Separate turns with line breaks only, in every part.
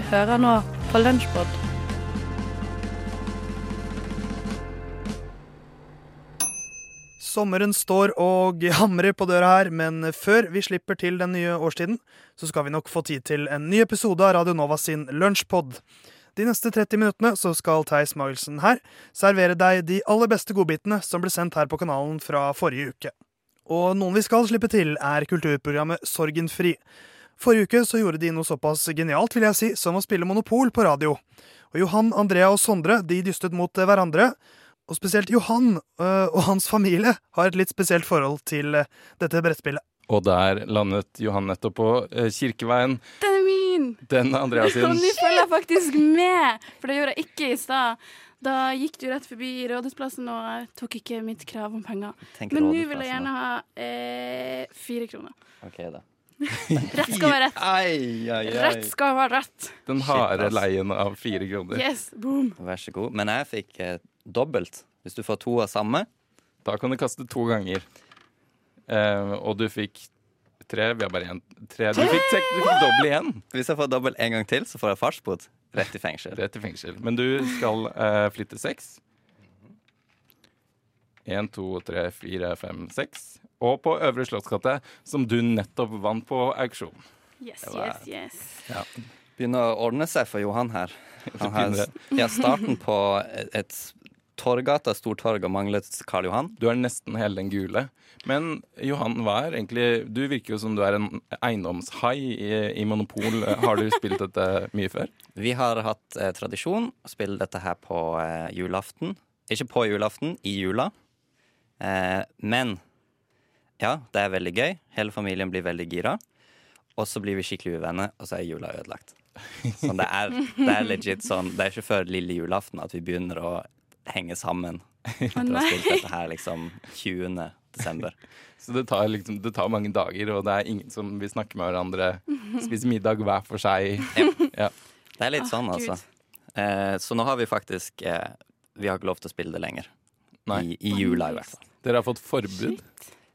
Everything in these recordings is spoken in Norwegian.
Du hører nå på Lunsjpod.
Sommeren står og hamrer på døra her, men før vi slipper til den nye årstiden, så skal vi nok få tid til en ny episode av Radio Nova sin Lunsjpod. De neste 30 minuttene så skal Theis Magelsen her servere deg de aller beste godbitene som ble sendt her på kanalen fra forrige uke. Og noen vi skal slippe til, er kulturprogrammet Sorgenfri. Forrige uke så gjorde de noe såpass genialt, vil jeg si, som å spille Monopol på radio. Og Johan, Andrea og Sondre de dystet mot hverandre. Og spesielt Johan øh, og hans familie har et litt spesielt forhold til øh, dette brettspillet.
Og der landet Johan nettopp på eh, Kirkeveien.
Den er min!
Den er Andreas sin.
Og nå følger jeg faktisk med, for det gjorde jeg ikke i stad. Da gikk du rett forbi Rådhusplassen, og tok ikke mitt krav om penger.
Tenk
Men nå vil jeg gjerne ha eh, fire kroner.
OK, da.
Rett skal være rett.
Ai, ai, ai.
Rett skal være rett.
Den harde leien av fire kroner.
Yes, boom.
Vær så god. Men jeg fikk eh, dobbelt. Hvis du får to av samme.
Da kan du kaste to ganger. Eh, og du fikk tre. Vi har bare én. Tre. Du fikk, du fikk dobbel igjen.
Hvis jeg får dobbelt en gang til, så får jeg fartsbot. Rett i fengsel.
Rett i fengsel. Men du skal eh, flytte seks. Én, to, tre, fire, fem, seks. Og på Øvre Slottsgate, som du nettopp vant på auksjon.
Yes,
var-
yes, yes.
Begynner å ordne seg for Johan her. Han har, ja, starten på et, Torgata Stortorg og manglet Karl Johan.
Du er nesten hele den gule. Men Johan, hva er egentlig Du virker jo som du er en eiendomshai i, i Monopol. Har du spilt dette mye før?
Vi har hatt eh, tradisjon å spille dette her på eh, julaften. Ikke på julaften, i jula. Eh, men ja, det er veldig gøy. Hele familien blir veldig gira. Og så blir vi skikkelig uvenner, og så er jula ødelagt. Så det er, det er legit sånn Det er ikke før lille julaften at vi begynner å henge sammen. Etter å ha spilt dette her liksom 20. desember.
Så det tar, liksom, det tar mange dager, og det er ingen som vil snakke med hverandre. Spise middag hver for seg. Ja.
Det er litt sånn, altså. Eh, så nå har vi faktisk eh, Vi har ikke lov til å spille det lenger.
Nei.
I, I jula, i hvert fall.
Dere har fått forbud.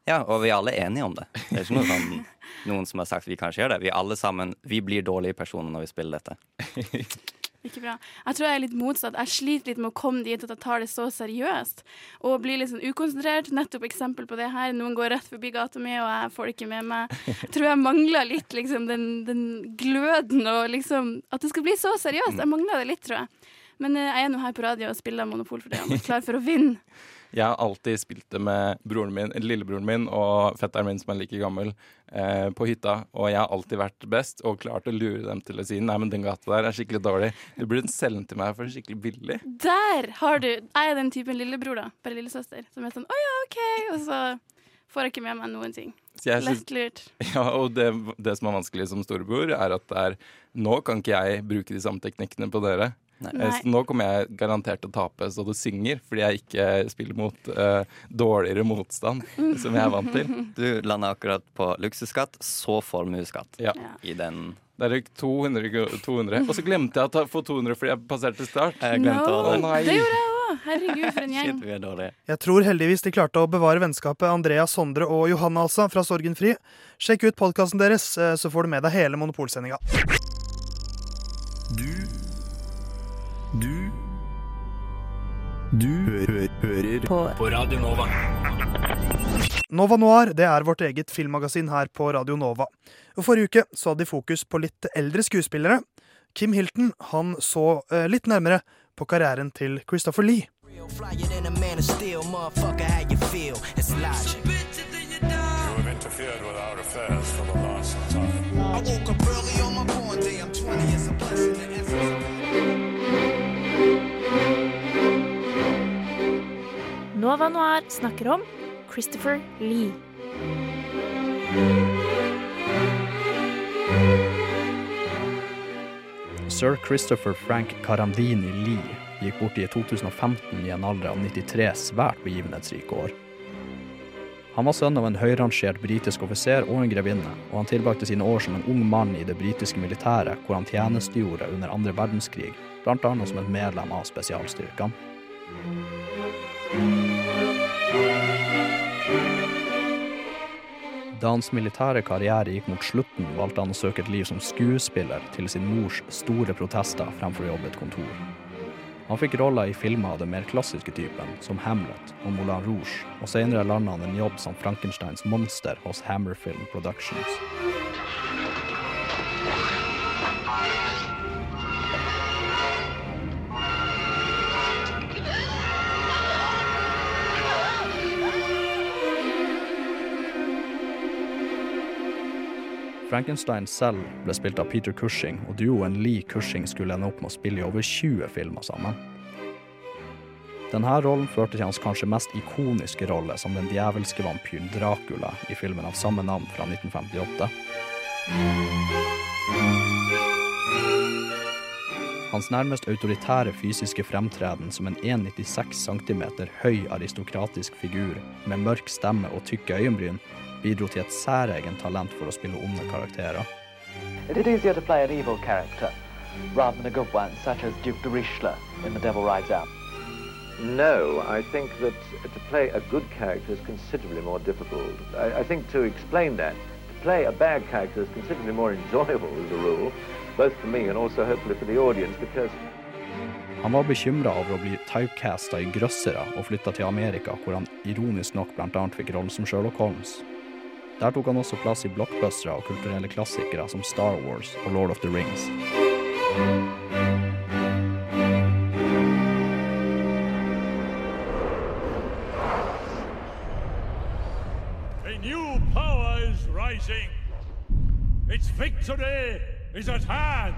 Ja, og vi er alle enige om det. Det er ikke noe sånn, noen som har sagt vi kan ikke gjøre det. Vi alle sammen, vi blir dårlige personer når vi spiller dette.
Ikke bra. Jeg tror jeg er litt motsatt. Jeg sliter litt med å komme dit at jeg tar det så seriøst. Og blir litt sånn ukonsentrert. Nettopp eksempel på det her. Noen går rett forbi gata mi, og jeg får det ikke med meg. Jeg tror jeg mangler litt liksom den, den gløden og liksom At det skal bli så seriøst. Jeg mangler det litt, tror jeg. Men eh, jeg er nå her på radio og spiller Monopol for det. og er klar for å vinne.
Jeg har alltid spilt det med min, lillebroren min og fetteren min som er like gammel, eh, på hytta. Og jeg har alltid vært best og klart å lure dem til å si nei, men den gata der er skikkelig dårlig. Du burde selge den til meg for skikkelig billig.
Der har du Jeg er den typen lillebror, da. Bare lillesøster. Som er sånn å ja, OK. Og så får jeg ikke med meg noen ting. Lett lurt.
ja, og det, det som er vanskelig som storebror, er at det er Nå kan ikke jeg bruke de samme teknikkene på dere.
Nei.
Eh, Så nå kommer jeg garantert til å tape så det synger, fordi jeg ikke spiller mot uh, dårligere motstand, som jeg er vant til.
Du landa akkurat på luksusskatt, så formuesskatt
Ja.
Ja.
i den.
Det er 200, kro- 200. Og så glemte jeg å ta- få 200 fordi jeg passerte start.
Jeg glemte
No,
å
nei.
det gjorde jeg òg. Herregud, for en gjeng.
Shit.
Jeg tror heldigvis de klarte å bevare vennskapet Andrea, Sondre og Johanne altså, fra Sorgenfri. Sjekk ut podkasten deres, eh, så får du med deg hele Monopolsendinga.
Du Du Du hø hører på. på Radio Nova.
Nova Noir det er vårt eget filmmagasin her på Radio Nova. Og Forrige uke så hadde de fokus på litt eldre skuespillere. Kim Hilton han så eh, litt nærmere på karrieren til Christopher Lee.
Real flyer than a
Nova Noir snakker om Christopher Lee.
Sir Christopher Frank Carandini Lee gikk bort i 2015 i en alder av 93 svært begivenhetsrike år. Han var sønn av en høyrangert britisk offiser og en grevinne, og han tilbrakte sine år som en ung mann i det britiske militæret, hvor han tjenestegjorde under andre verdenskrig, annet som et medlem av spesialstyrkene. Da hans militære karriere gikk mot slutten, valgte han å søke et liv som skuespiller, til sin mors store protester fremfor å jobbe et kontor. Han fikk roller i filmer av den mer klassiske typen, som Hamlet og Moulin Rouge, og senere landet han en jobb som Frankensteins monster hos Hammerfilm Productions. Frankenstein selv ble spilt av Peter Cushing, og duoen Lee Cushing skulle ende opp med å spille i over 20 filmer sammen. Denne rollen førte til hans kanskje mest ikoniske rolle som den djevelske vampyren Dracula i filmen av samme navn fra 1958. Hans nærmest autoritære fysiske fremtreden som en 1,96 cm høy aristokratisk figur med mørk stemme og tykke øyenbryn bidro til et særegent talent for å spille onde karakterer.
It is easier to play an evil character rather than a good one, such as Duke de Richelieu in The Devil Rides Out.
No, I think that to play a good character is considerably more difficult. I, I think to explain that, to play a bad character is considerably more enjoyable as a rule, both for me and also hopefully for the audience, because
Han var bekymra over å bli typecasta i grøssere og flytta til Amerika, hvor han ironisk nok bl.a. fikk rollen som Sherlock Holmes. Der tok han også plass i blockbustere og kulturelle klassikere som Star Wars og Lord of the Rings.
A new power is rising. Its victory is at hand.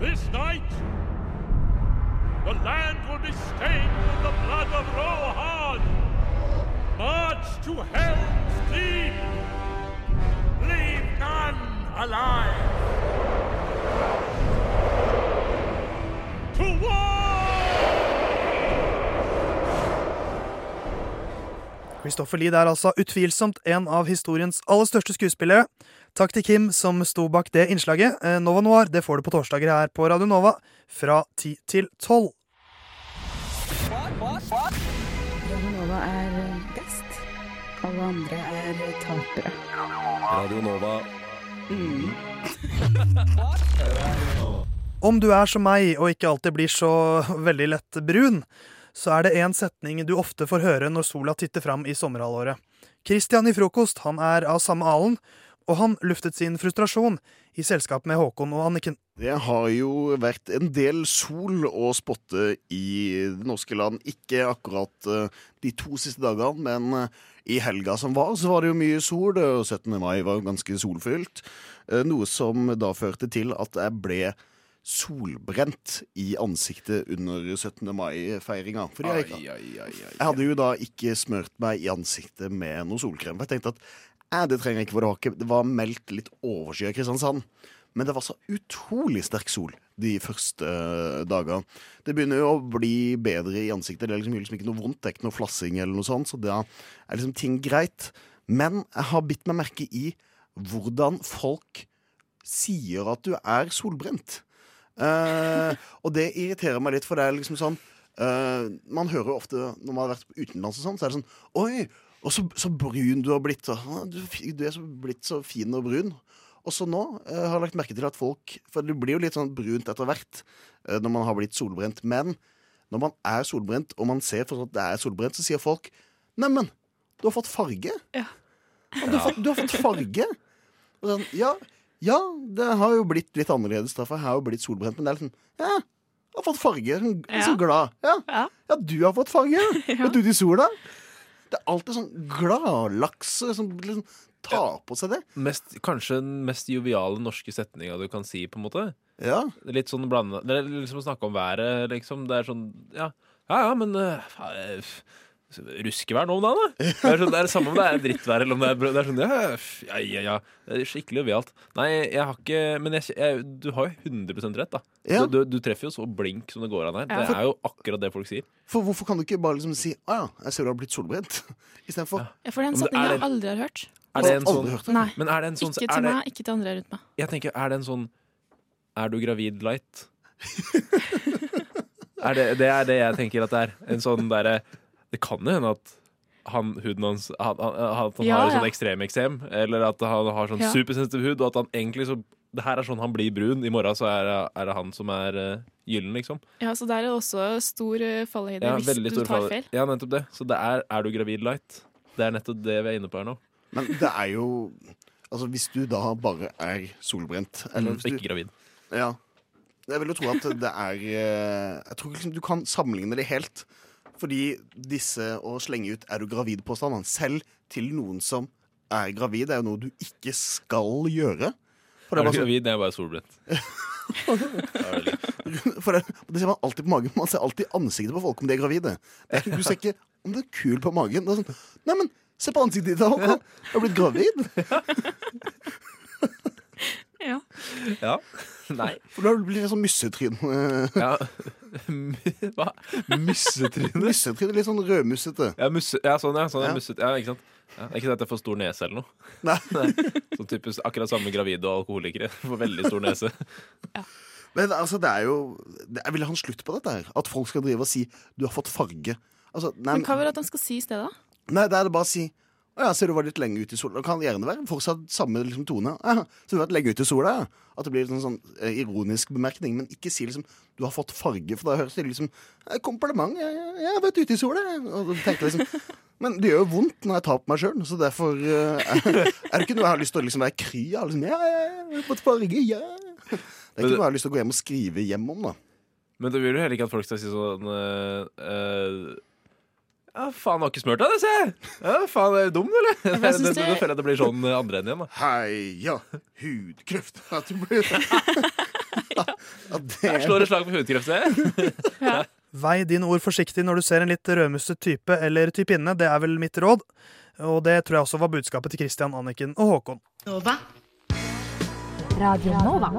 This night, the land will be stained with the blood of Rohan. March to Helm's Deep. Leave none alive. To war!
Christopher Lee er altså utvilsomt en av historiens aller største skuespillere. Takk til Kim som sto bak det innslaget. Eh, Nova Noir det får du på torsdager her på Radio Nova fra 10 til 12.
er best. Alle andre er tapere.
Radio Nova.
Om du er som meg og ikke alltid blir så veldig lett brun, så er det en setning du ofte får høre når sola titter fram i sommerhalvåret. Christian i Frokost han er av samme alen, og han luftet sin frustrasjon i selskap med Håkon og Anniken.
Det har jo vært en del sol å spotte i det norske land. Ikke akkurat eh, de to siste dagene, men eh, i helga som var, så var det jo mye sol. 17. mai var jo ganske solfylt. eh, Noe som da førte til at jeg ble solbrent i ansiktet under 17. mai-feiringa. Jeg, jeg hadde jo da ikke smørt meg i ansiktet med noe solkrem. For jeg tenkte at eh, det trenger jeg ikke, for det var, ikke, det var meldt litt overskyet Kristiansand. Men det var så utrolig sterk sol de første uh, dagene. Det begynner jo å bli bedre i ansiktet. Det er liksom, liksom ikke noe vondt, det er ikke noe flassing eller noe sånt, så da er liksom ting greit. Men jeg har bitt meg merke i hvordan folk sier at du er solbrent. Uh, og det irriterer meg litt, for det er liksom sånn uh, Man hører jo ofte når man har vært utenlands og sånn, så er det sånn Oi, og så, så brun du har blitt. «Å, Du, du er så blitt så fin og brun. Og så nå eh, har jeg lagt merke til at folk For det blir jo litt sånn brunt etter hvert eh, når man har blitt solbrent. Men når man er solbrent, og man ser for at det er solbrent, så sier folk Neimen, du har fått farge.
Ja.
Du, har fått, du har fått farge. Og sånn, ja, ja, det har jo blitt litt annerledes, Derfor jeg har jo blitt solbrent. Men det er litt sånn Ja, jeg har fått farge. Sånn,
Ja.
Så glad. Ja. ja, du har fått farge. Ja. Vet du til i sola? Det er alltid sånn gladlaks som liksom tar på seg det.
Mest, kanskje den mest joviale norske setninga du kan si, på en måte.
Ja.
Litt sånn blanda Det er liksom å snakke om været, liksom. Det er sånn Ja, ja, ja men uh, Ruskevær nå om dagen, da? Det er, sånn, det er det samme om det er drittvær eller om det er brød. Det er sånn, ja, ja, ja, ja. Det er skikkelig jovialt. Nei, jeg har ikke Men jeg, jeg, du har jo 100 rett, da.
Ja.
Du, du, du treffer jo så blink som det går an her.
Ja.
Det er jo akkurat det folk sier.
For hvorfor kan du ikke bare liksom si Å ja, jeg ser du har blitt solbrent? Istedenfor
Ja, for den
det-
setningen jeg aldri har hørt.
Er det en
Aldri
sånn,
hørt det.
Nei.
Men er det en sånn
Ikke
er
til
det,
meg, ikke til andre rundt meg.
Jeg tenker, er det en sånn Er du gravid light? Er det, det er det jeg tenker at det er. En sånn derre Det kan jo hende at han, huden hans han, han, at han
Ja,
har
ja.
sånn ekstremeksem, eller at han har sånn
Ja.
supersensitiv hud, og at han egentlig så Det her er sånn han blir brun. I morgen så er, er det han som er uh, gyllen, liksom.
Ja, så der er det også stor uh, fallhøyde
Ja,
hvis du tar
fall.
feil.
Ja, nettopp det. Så det er Er du gravid light? Det er nettopp det vi er inne på her nå.
Men det er jo Altså, hvis du da bare er solbrent eller
Mm,
hvis du,
ikke gravid.
Ja. Jeg vil jo tro at det er eh, Jeg tror liksom du kan sammenligne det helt. Fordi disse å slenge ut 'er du gravid'-påstandene, selv til noen som er gravid, er jo noe du ikke skal gjøre. For
Er du
bare
gravid? Det er bare solbrent.
for det, det ser man alltid på magen. Man ser alltid ansiktet på folk om de er gravide. Det er ikke, du ser ikke om det er kul på magen. Sånn, Nei, men se på ansiktet ditt, Håkon. Du har blitt gravid.
Ja.
Ja. Nei.
For da blir det sånn mussetryne.
Ja. Hva? Mussetryne?
Mussetryne, Litt sånn rødmussete.
Ja, musse, ja, sånn, ja. Sånn, ja.
Ja.
Musset, ja ikke sant? Ja, det er ikke det at jeg får stor nese eller noe.
Nei.
Sånn typisk akkurat samme gravide og alkoholikere. Får veldig stor nese.
Men altså, det er jo Jeg vil ha en slutt på dette her. At folk skal drive og si 'du har fått farge'. Altså, nei,
Men hva vil du at han skal si i stedet, da?
nei, det er det bare å si 'Å ja, ser du var litt lenge ute i sola'. Det kan gjerne være fortsatt samme liksom, tone. Ja, 'Så du har vært lenge ute i sola', ja. At det blir en sånn sånn ironisk bemerkning. Men ikke si liksom 'du har fått farge', for da høres det liksom eh, 'Kompliment, jeg, jeg, har vært ute i sola', Og du tenker liksom men det gjør jo vondt når jeg tar på meg sjøl, så derfor uh, er, det ikke noe jeg har lyst til å liksom være kry av. Liksom, ja, ja, ja, jeg har fått farge, ja. Det er ikke noe jeg har lyst til å gå hjem og skrive hjem om, da.
Men du vil jo heller ikke at folk skal si sånn uh, eh, Ja, faen, har ikke smurt deg, det, ser jeg! Ja, faen, er du dum, eller?
jeg
Da
synes det-
føler jeg det blir sånn eh, andre enden igjen, da.
Heia hudkreft. At du blir det
Jeg slår et slag for hudkreft, ser jeg.
Vei dine ord forsiktig når du ser en litt rødmusset type eller typinne. Det er vel mitt råd. Og det tror jeg også var budskapet til Christian, Anniken og Håkon.
Nova. Radio Nova.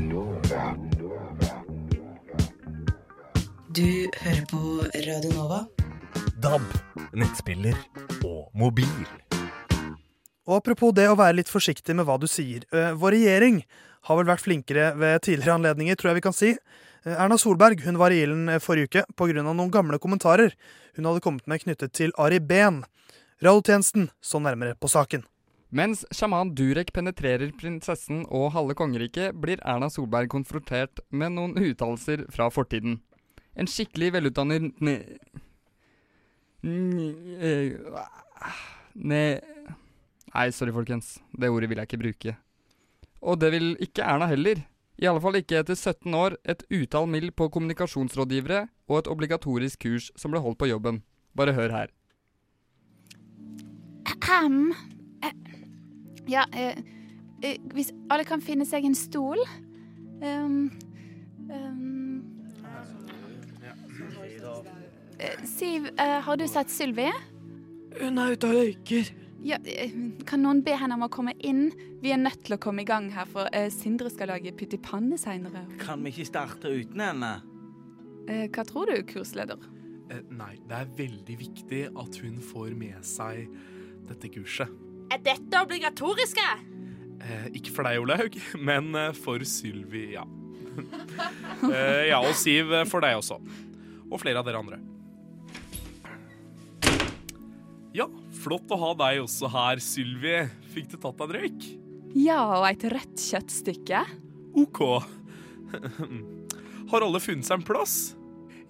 Nova.
Du hører på Radio Nova.
DAB, nettspiller og mobil.
Og apropos det å være litt forsiktig med hva du sier. Eh, vår regjering har vel vært flinkere ved tidligere anledninger, tror jeg vi kan si. Eh, Erna Solberg hun var i ilden eh, forrige uke pga. noen gamle kommentarer hun hadde kommet med knyttet til Ari Behn. Radiotjenesten så nærmere på saken.
Mens sjaman Durek penetrerer prinsessen og halve kongeriket, blir Erna Solberg konfrontert med noen uttalelser fra fortiden. En skikkelig velutdannet ne... Ne... Nei, sorry, folkens. Det ordet vil jeg ikke bruke. Og det vil ikke Erna heller. I alle fall ikke etter 17 år, et utall mill på kommunikasjonsrådgivere og et obligatorisk kurs som ble holdt på jobben. Bare hør her.
Ahem. Eh, Ja, eh, eh, hvis alle kan finne seg en stol um, ehm. Eh, Siv, eh, har du sett Sylvi?
Hun er ute og røyker.
Ja, eh, kan noen be henne om å komme inn? Vi er nødt til å komme i gang her, for Sindre skal lage pytt i panne seinere.
Kan vi ikke starte uten henne?
Eh, hva tror du, kursleder?
Eh, nei, det er veldig viktig at hun får med seg dette kurset.
Er dette obligatoriske?
Eh, ikke for deg, Olaug, men for Sylvi, ja. eh, ja, og Siv for deg også. Og flere av dere andre. Ja, flott å ha deg også her, Sylvi. Fikk du tatt deg en røyk?
Ja, og et rødt kjøttstykke.
OK. Har alle funnet seg en plass?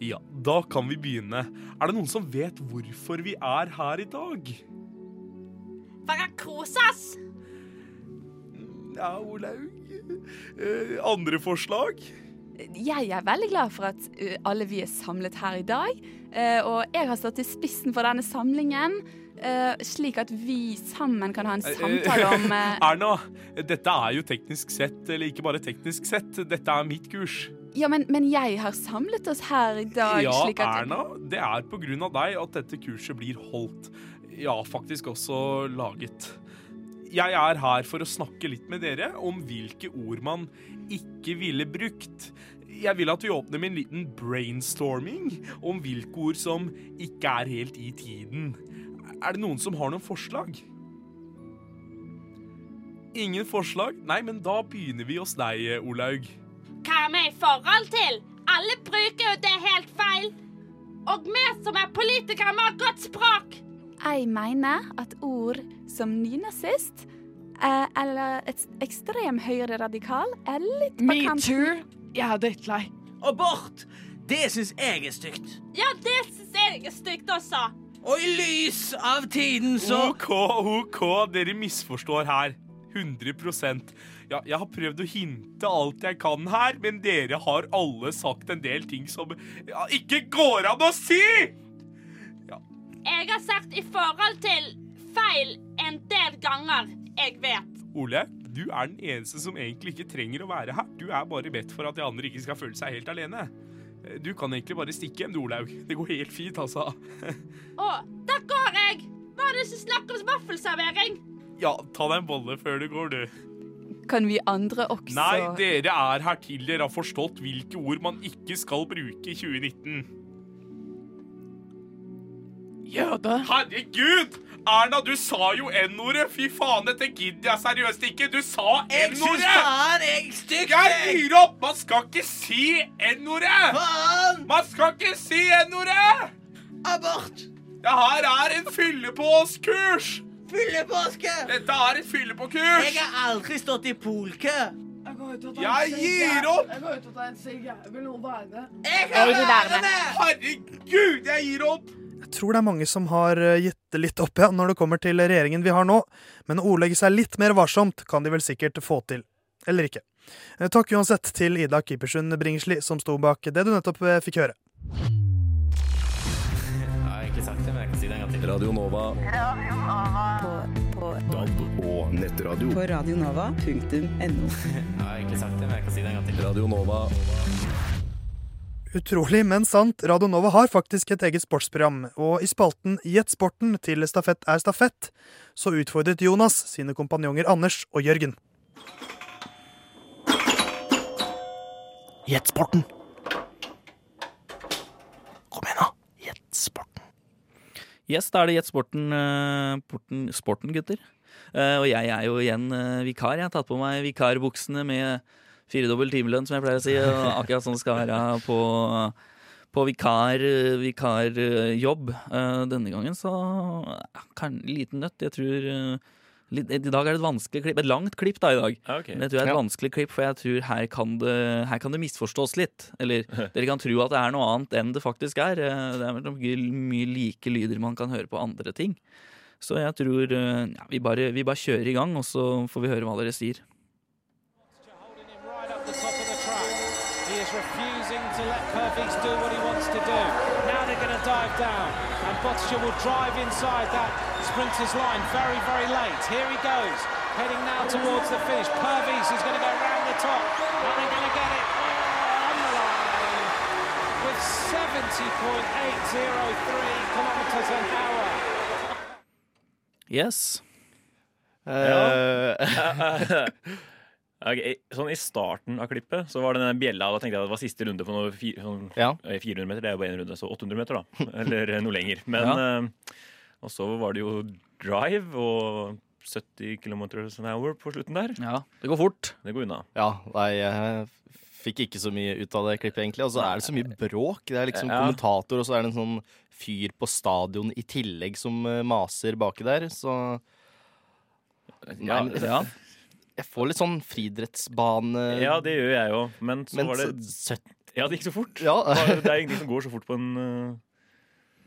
Ja, da kan vi begynne. Er det noen som vet hvorfor vi er her i dag?
For å kose oss?
Ja, Olaug. Eh, andre forslag?
Jeg er veldig glad for at uh, alle vi er samlet her i dag. Eh, og jeg har stått i spissen for denne samlingen, eh, slik at vi sammen kan ha en samtale om eh,
Erna, dette er jo teknisk sett, eller ikke bare teknisk sett, dette er mitt kurs.
Ja, men, men jeg har samlet oss her i dag,
Ja,
slik at
Erna, det er på grunn av deg at dette kurset blir holdt. Ja, faktisk også laget. Jeg er her for å snakke litt med dere om hvilke ord man ikke ville brukt. Jeg vil at vi åpner med en liten brainstorming om hvilke ord som ikke er helt i tiden. Er det noen som har noen forslag? Ingen forslag? Nei, men da begynner vi hos deg, Olaug.
Hva er vi i forhold til? Alle bruker jo det helt feil. Og vi som er politikere, vi har godt språk.
Jeg mener at ord som nynazist eh, eller et ekstrem høyreradikal er litt på kanten.
Jeg er drittlei. Abort! Det syns jeg er stygt.
Ja, det syns jeg er stygt også.
Og i lys av tiden så
OK, OK, dere misforstår her. 100% Ja, jeg har prøvd å hinte alt jeg kan her, men dere har alle sagt en del ting som ja, ikke går an å si!
Jeg har sagt i forhold til feil en del ganger. Jeg vet.
Ole, du er den eneste som egentlig ikke trenger å være her. Du er bare bedt for at de andre ikke skal føle seg helt alene. Du kan egentlig bare stikke hjem, du, Olaug. Det går helt fint, altså.
Å, da går jeg. Hva er det som snakker om vaffelservering?
Ja, ta deg en bolle før du går, du.
Kan vi andre også
Nei, dere er her til dere har forstått hvilke ord man ikke skal bruke i 2019.
Jøde.
Herregud! Erna, du sa jo N-ordet! Fy faen, dette gidder jeg seriøst ikke! Du sa N-ordet!
jeg er stygt.
Jeg
jeg.
gir opp! Man skal ikke si N-ordet!
Faen!
Man skal ikke si N-ordet!
Abort!
Det her er en fylle-på-oss-kurs!
Fyllepåske!
Dette er et fylle-på-kurs!
Jeg har aldri stått i polkø.
Jeg gir opp!
Jeg går ut og tar en sigg. Jeg vil noen være med?
Jeg
vil være med.
Herregud, jeg gir opp!
Jeg tror det er mange som har eh, gitt litt opp ja, når det kommer til regjeringen vi har nå, men å ordlegge seg litt mer varsomt kan de vel sikkert få til. Eller ikke. Eh, Takk uansett til Ida Kipersund Bringsli, som sto bak det du nettopp eh, fikk høre.
Jeg har ikke sagt det, men jeg kan si det en gang til. Radio Nova.
Radio På, på,
DAB og nettradio.
på radionova.no.
Jeg har ikke sagt det, men jeg kan si det en gang til. Radio Nova.
Utrolig, men sant, Radio Nova har faktisk et eget sportsprogram, og i spalten Gjett sporten til Stafett er stafett, så utfordret Jonas sine kompanjonger Anders og Jørgen.
Gjett sporten. Kom igjen, da. Gjett sporten.
Yes, da er det Gjett sporten, eh, porten, sporten, gutter. Eh, og jeg er jo igjen eh, vikar. Jeg har tatt på meg vikarbuksene med firedobbel timelønn, som jeg pleier å si. Akkurat sånn skal være på, på vikar, vikarjobb. Eh, denne gangen så kan, liten nøtt. Jeg tror eh, litt, I dag er det et vanskelig klipp. Et langt klipp da i dag.
Okay.
Men jeg tror det er et
Ja.
vanskelig klipp, for jeg tror her kan, det, her kan det misforstås litt. Eller dere kan tro at det er noe annet enn det faktisk er. Eh, Det er mye, like lyder man kan høre på andre ting. Så jeg tror ja, vi, bare, vi bare kjører i gang, og så får vi høre hva dere sier.
They're going to dive down, and Botticher will drive inside that sprinter's line very, very late. Here he goes, heading now towards the finish. Purvis is going to go round the top, and they're going to get it on the line with 70.803 kilometres an hour.
Yes.
Ja. Ok, sånn I starten av klippet så var det den bjella. Da tenkte jeg at det var siste runde på noe fi, sånn, ja. 400 meter. Det er jo bare én runde, så 800 meter, da. Eller noe lenger. Men
Ja.
uh, Og så var det jo drive og 70 km an hour på slutten der.
Ja, Det går fort.
Det går unna.
Ja, nei, jeg fikk ikke så mye ut av det klippet, egentlig. Og så er det så mye bråk. Det er liksom
Ja.
kommentator, og så er det en sånn fyr på stadion i tillegg som eh, maser baki der, så Nei,
ja.
Jeg får litt sånn friidrettsbane
Ja, det gjør jeg jo. Men så
Men
var det
så-
Ja, det gikk så fort.
Ja.
Det er ingenting som går så fort på en uh,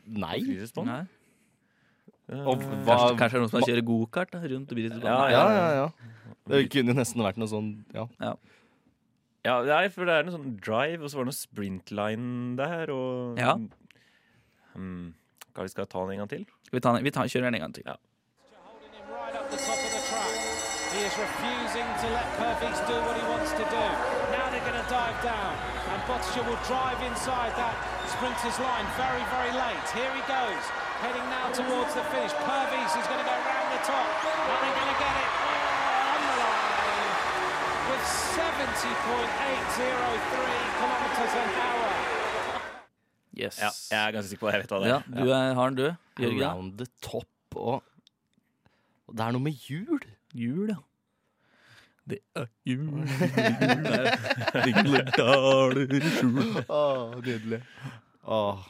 Nei.
friidrettsbane.
Nei.
Eh,
Og
Kanskje,
hva-
kanskje det er noen som kjører gokart rundt Bridgestone?
Ja, ja, ja, ja. Det kunne jo nesten vært noe sånn Ja.
Ja, nei, for det er en sånn drive, og så var det noe sprintline der, og
Ja.
Hmm, Hva vi skal ta den en gang til?
Skal vi, ta, den- vi tar, kjører den en gang til.
right He is refusing to let Purvis do what he wants to do. Now they're going to dive down, and Botticher will drive inside that sprinter's line very, very late. Here he goes, heading now towards the finish. Purvis is going to go round the top, and they're going to get it on the line with 70.803 kilometres an hour.
Yes.
Ja, jeg er ganske sikker på at jeg vet hva det
Ja,
er.
du er, har den, du. Jørgen.
Around the top og og Det er noe med hjul.
Hjul, ja. Det er jul, ringler daler i skjul.
Åh, nydelig. Åh.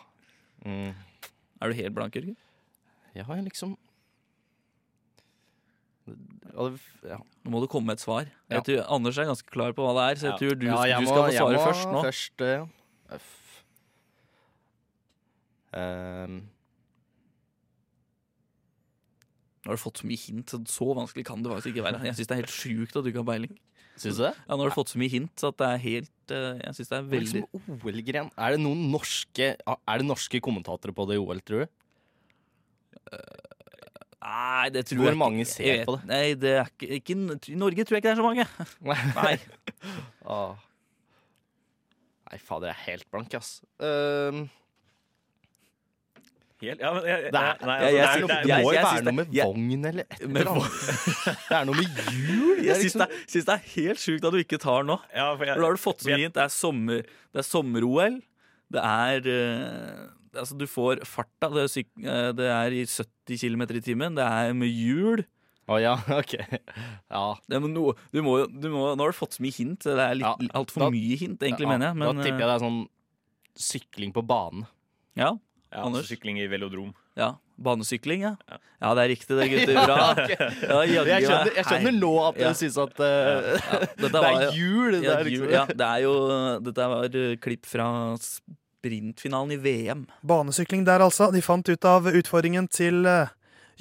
Mm.
Er du helt blank, Jørgen?
Ja, jeg liksom Ja, det- ja.
Nå må du komme med et svar.
Ja.
Jeg tror Anders er ganske klar på hva det er, så jeg tror du,
jeg
du
må-
skal få
jeg
svare først nå.
Først, uh, ja. F. Ehm,
Nå har du fått så mye hint, så vanskelig kan det faktisk ikke være. Jeg syns det er helt sjukt at du ikke har peiling.
Synes du det?
Ja, nå har du fått så mye hint så at det er helt eh, Jeg syns det er
det er
veldig
liksom OL-gren. Er det noen norske Er det norske kommentatorer på det i OL, tror du?
Nei, det tror
Hvor
jeg ikke.
mange ser
Jeg vet-
på det?
Nei, det er ikke, ikke I Norge tror jeg ikke det er så mange. Nei.
Åh. Nei, fader, jeg er helt blank, ass. Ehm,
Helt, ja, men jeg,
det, er,
nei,
det,
det er-
det må
jeg-
jo
jeg
være
synes
noe
det-
med
jeg-
vogn eller et eller annet. Det er noe med jul. Det
Jeg syns
liksom,
det, er- syns det er helt sjukt at du ikke tar nå.
Ja, for jeg-
For da har du fått så mye hint. Det er sommer Det er sommer-OL. Det er eh, Altså, du får farta. Det er, syk- eh, det er i 70 km i timen. Det er med hjul.
Å ja, ok. Ja.
Det er no, du må, jo- du må, nå har du fått så mye hint. Det er litt,
Ja,
altfor
da-
mye hint, egentlig,
ja,
mener jeg. Men,
da tipper jeg det er sånn sykling på banen.
Ja,
Ja,
Anders?
sykling i velodrom.
Ja, Banesykling, ja. Ja, det er riktig det, gutter. Bra. Ja,
jeg, skjønner, jeg skjønner nå at
Ja.
du syns at uh,
Ja,
det er jul. Det
Ja,
er liksom,
jul, ja, det er jo Dette var eh, klipp fra sprintfinalen i VM.
Banesykling der, altså. De fant ut av utfordringen til eh,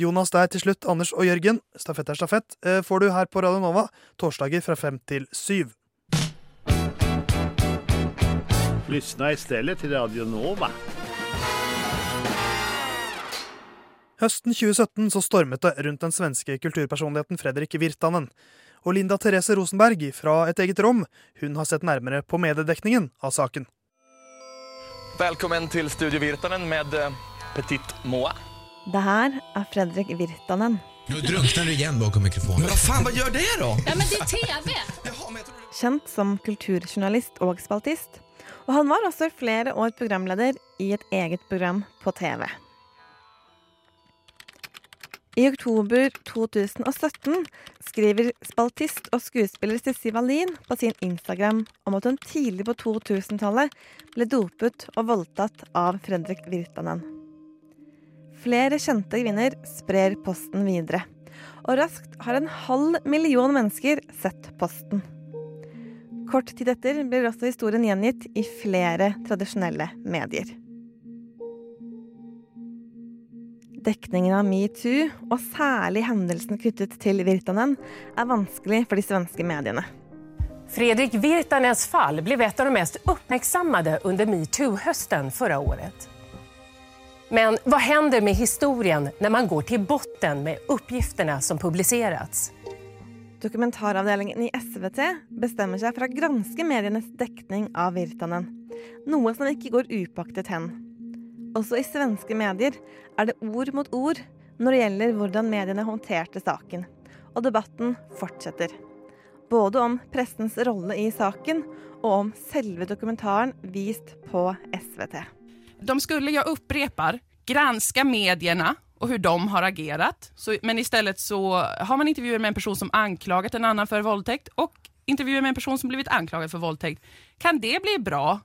Jonas der til slutt, Anders og Jørgen. Stafett er stafett. Får du her på Radio Nova torsdager fra fem til syv.
Lyssna stedet til Radio Nova.
Høsten 2017 så stormet det rundt den svenske kulturpersonligheten Fredrik Virtanen. Og Linda Therese Rosenberg fra Et eget rom hun har sett nærmere på mediedekningen av saken.
Velkommen til Studio Virtanen med eh, Petit Moa.
Det her er Fredrik Virtanen.
Nå drukner du igjen bakom mikrofonen. Men vad fan, vad gör det da?!
Ja, men det er TV! Kjent som kulturjournalist og spaltist. Og han var også flere år programleder i et eget program på TV. I oktober 2017 skriver spaltist og skuespiller Sissi Wallin på sin Instagram om at hun tidlig på 2000-tallet ble dopet og voldtatt av Fredrik Virtanen. Flere kjente kvinner sprer posten videre, og raskt har en halv million mennesker sett posten. Kort tid etter blir også historien gjengitt i flere tradisjonelle medier. Dekningen av metoo, og særlig hendelsen knyttet til Virtanen, er vanskelig for de svenske mediene.
Fredrik Virtanens fall ble et av de mest uppmärksammade under metoo-høsten forrige året. Men hva hender med historien når man går til botten med oppgiftene som publiseres?
Dokumentaravdelingen i SVT bestemmer seg for å granske medienes dekning av Virtanen, noe som ikke går upaktet hen. Også i svenske medier er det ord mot ord når det gjelder hvordan mediene håndterte saken, og debatten fortsetter. Både om pressens rolle i saken og om selve dokumentaren vist på SVT.
De skulle, jeg upprepar, granske mediene og hvordan de har agerat. Men stedet så har man intervjuer med en person som anklaget en annen for voldtekt, og intervjuer med en person som blivit anklaget for voldtekt. Kan det bli bra?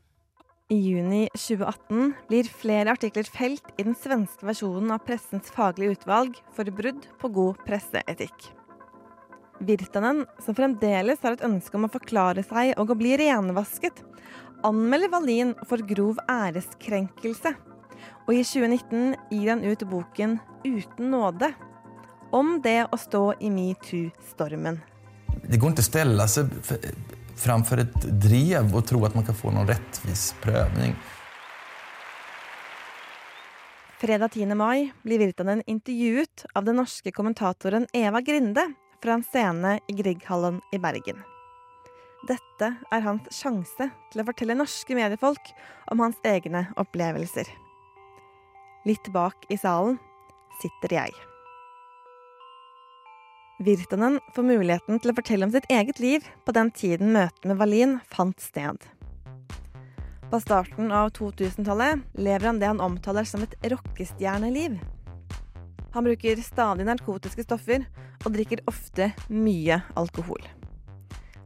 I juni 2018 blir flere artikler felt i den svenske versjonen av Pressens faglige utvalg for brudd på god presseetikk. Virtanen, som fremdeles har et ønske om å forklare seg og å bli renvasket, anmelder Wallin for grov æreskrenkelse. Og i 2019 gir han ut boken Uten nåde, om det å stå i metoo-stormen.
Det går ikke å stelle sig f- framför ett drev och tro att man kan få någon rättvis prövning.
Fredag 10. mai blir Virtanen intervjuet av den norske kommentatoren Eva Grinde fra en scene i Grieghallen i Bergen. Dette er hans sjanse til å fortelle norske mediefolk om hans egne opplevelser. Litt bak i salen sitter jeg. Virtanen får muligheten til å fortelle om sitt eget liv på den tiden møtet med Wallin fant sted. På starten av 2000-tallet lever han det han omtaler som et rockestjerneliv. Han bruker stadig narkotiske stoffer og drikker ofte mye alkohol.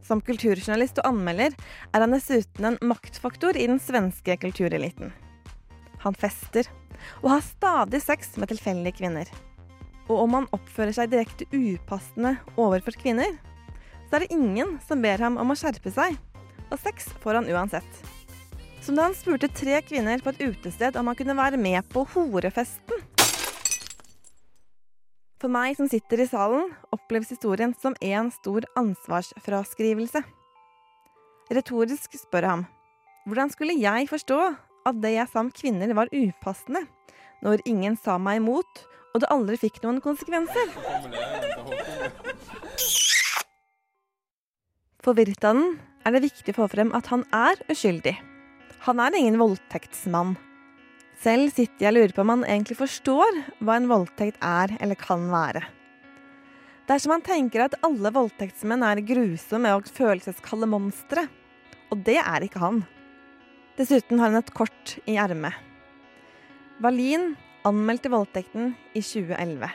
Som kulturjournalist og anmelder er han dessuten en maktfaktor i den svenske kultureliten. Han fester, og har stadig sex med tilfeldige kvinner. Og om han oppfører seg direkte upassende overfor kvinner, så er det ingen som ber ham om å skjerpe seg, og sex får han uansett. Som da han spurte tre kvinner på et utested om han kunne være med på horefesten. For meg som sitter i salen, oppleves historien som en stor ansvarsfraskrivelse. Retorisk spør ham hvordan skulle jeg forstå at det jeg sa om kvinner var upassende, når ingen sa meg imot, og det aldri fikk noen konsekvenser? For Virtanen er det viktig å få frem at han er uskyldig. Han er ingen voldtektsmann. Selv sitter jeg og lurer på om han egentlig forstår hva en voldtekt er eller kan være. Dersom han tenker at alle voldtektsmenn er grusomme og følelseskalde monstre. Og det er ikke han. Dessuten har han et kort i ermet. Wallin anmeldte voldtekten i 2011.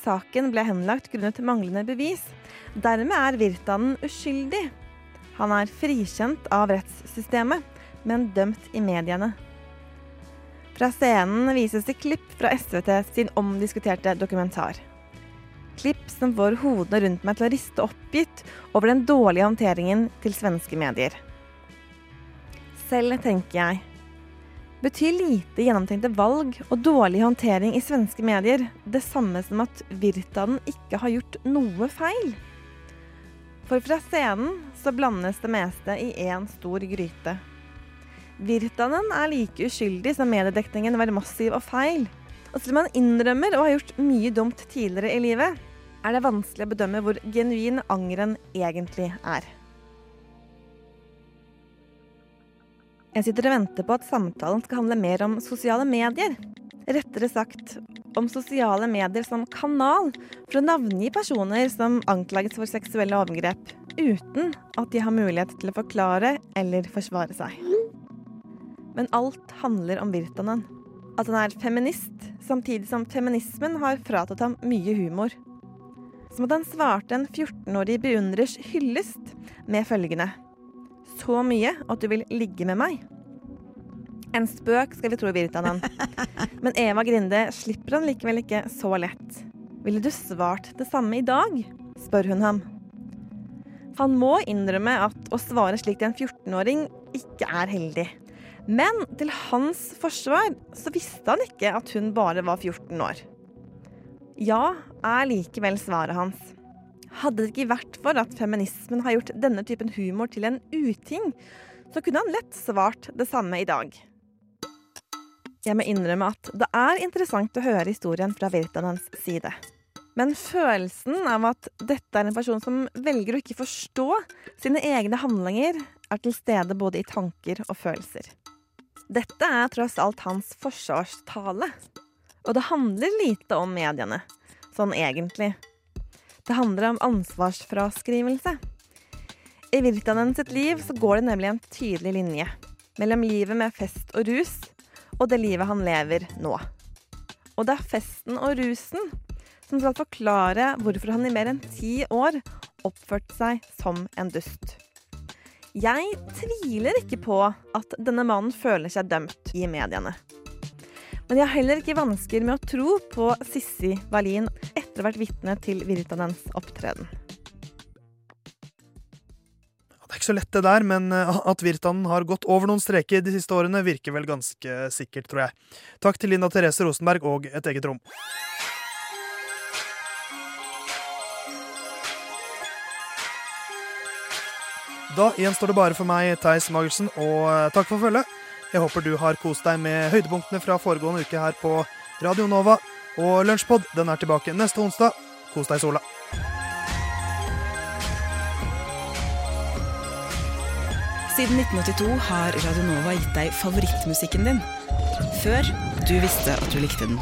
Saken ble henlagt grunnet manglende bevis. Dermed er Virtanen uskyldig. Han er frikjent av rettssystemet, men dømt i mediene. Fra scenen vises det klipp fra SVT sin omdiskuterte dokumentar. Klipp som får hodene rundt meg til å riste oppgitt over den dårlige håndteringen til svenske medier. Selv tenker jeg Betyr lite gjennomtenkte valg og dårlig håndtering i svenske medier det samme som at Virtanen ikke har gjort noe feil? For fra scenen så blandes det meste i én stor gryte. Virtanen er like uskyldig som mediedekningen var massiv og feil. Og selv om han innrømmer å ha gjort mye dumt tidligere i livet, er det vanskelig å bedømme hvor genuin angeren egentlig er. Jeg sitter og venter på at samtalen skal handle mer om sosiale medier. Rettere sagt om sosiale medier som kanal for å navngi personer som anklages for seksuelle overgrep, uten at de har mulighet til å forklare eller forsvare seg. Men alt handler om Virtanen. At han er feminist, samtidig som feminismen har fratatt ham mye humor. Som at han svarte en 14-årig beundrers hyllest med følgende Så mye at du vil ligge med meg. En spøk, skal vi tro Virtanen. Men Eva Grinde slipper han likevel ikke så lett. Ville du svart det samme i dag? spør hun ham. Han må innrømme at å svare slik til en 14-åring ikke er heldig. Men til hans forsvar så visste han ikke at hun bare var 14 år. Ja er likevel svaret hans. Hadde det ikke vært for at feminismen har gjort denne typen humor til en uting, så kunne han lett svart det samme i dag. Jeg må innrømme at det er interessant å høre historien fra Virtanens side. Men følelsen av at dette er en person som velger å ikke forstå sine egne handlinger, er til stede både i tanker og følelser. Dette er tross alt hans forsvarstale. Og det handler lite om mediene, sånn egentlig. Det handler om ansvarsfraskrivelse. I Virtanen sitt liv så går det nemlig en tydelig linje mellom livet med fest og rus og det livet han lever nå. Og det er festen og rusen som skal forklare hvorfor han i mer enn ti år oppførte seg som en dust. Jeg tviler ikke på at denne mannen føler seg dømt i mediene. Men jeg har heller ikke vansker med å tro på Sissi Wallin etter å ha vært vitne til Virtanens opptreden.
Det er ikke så lett det der, men eh, at Virtanen har gått over noen streker de siste årene, virker vel ganske sikkert, tror jeg. Takk til Linda Therese Rosenberg og Et eget rom. Da gjenstår det bare for meg, Theis Magelsen, og eh, takk for følget. Jeg håper du har kost deg med høydepunktene fra foregående uke her på Radio Nova. Og Lunsjpod er tilbake neste onsdag. Kos deg i sola.
Siden 1982 har Radio Nova gitt deg favorittmusikken din. Før du visste at du likte den.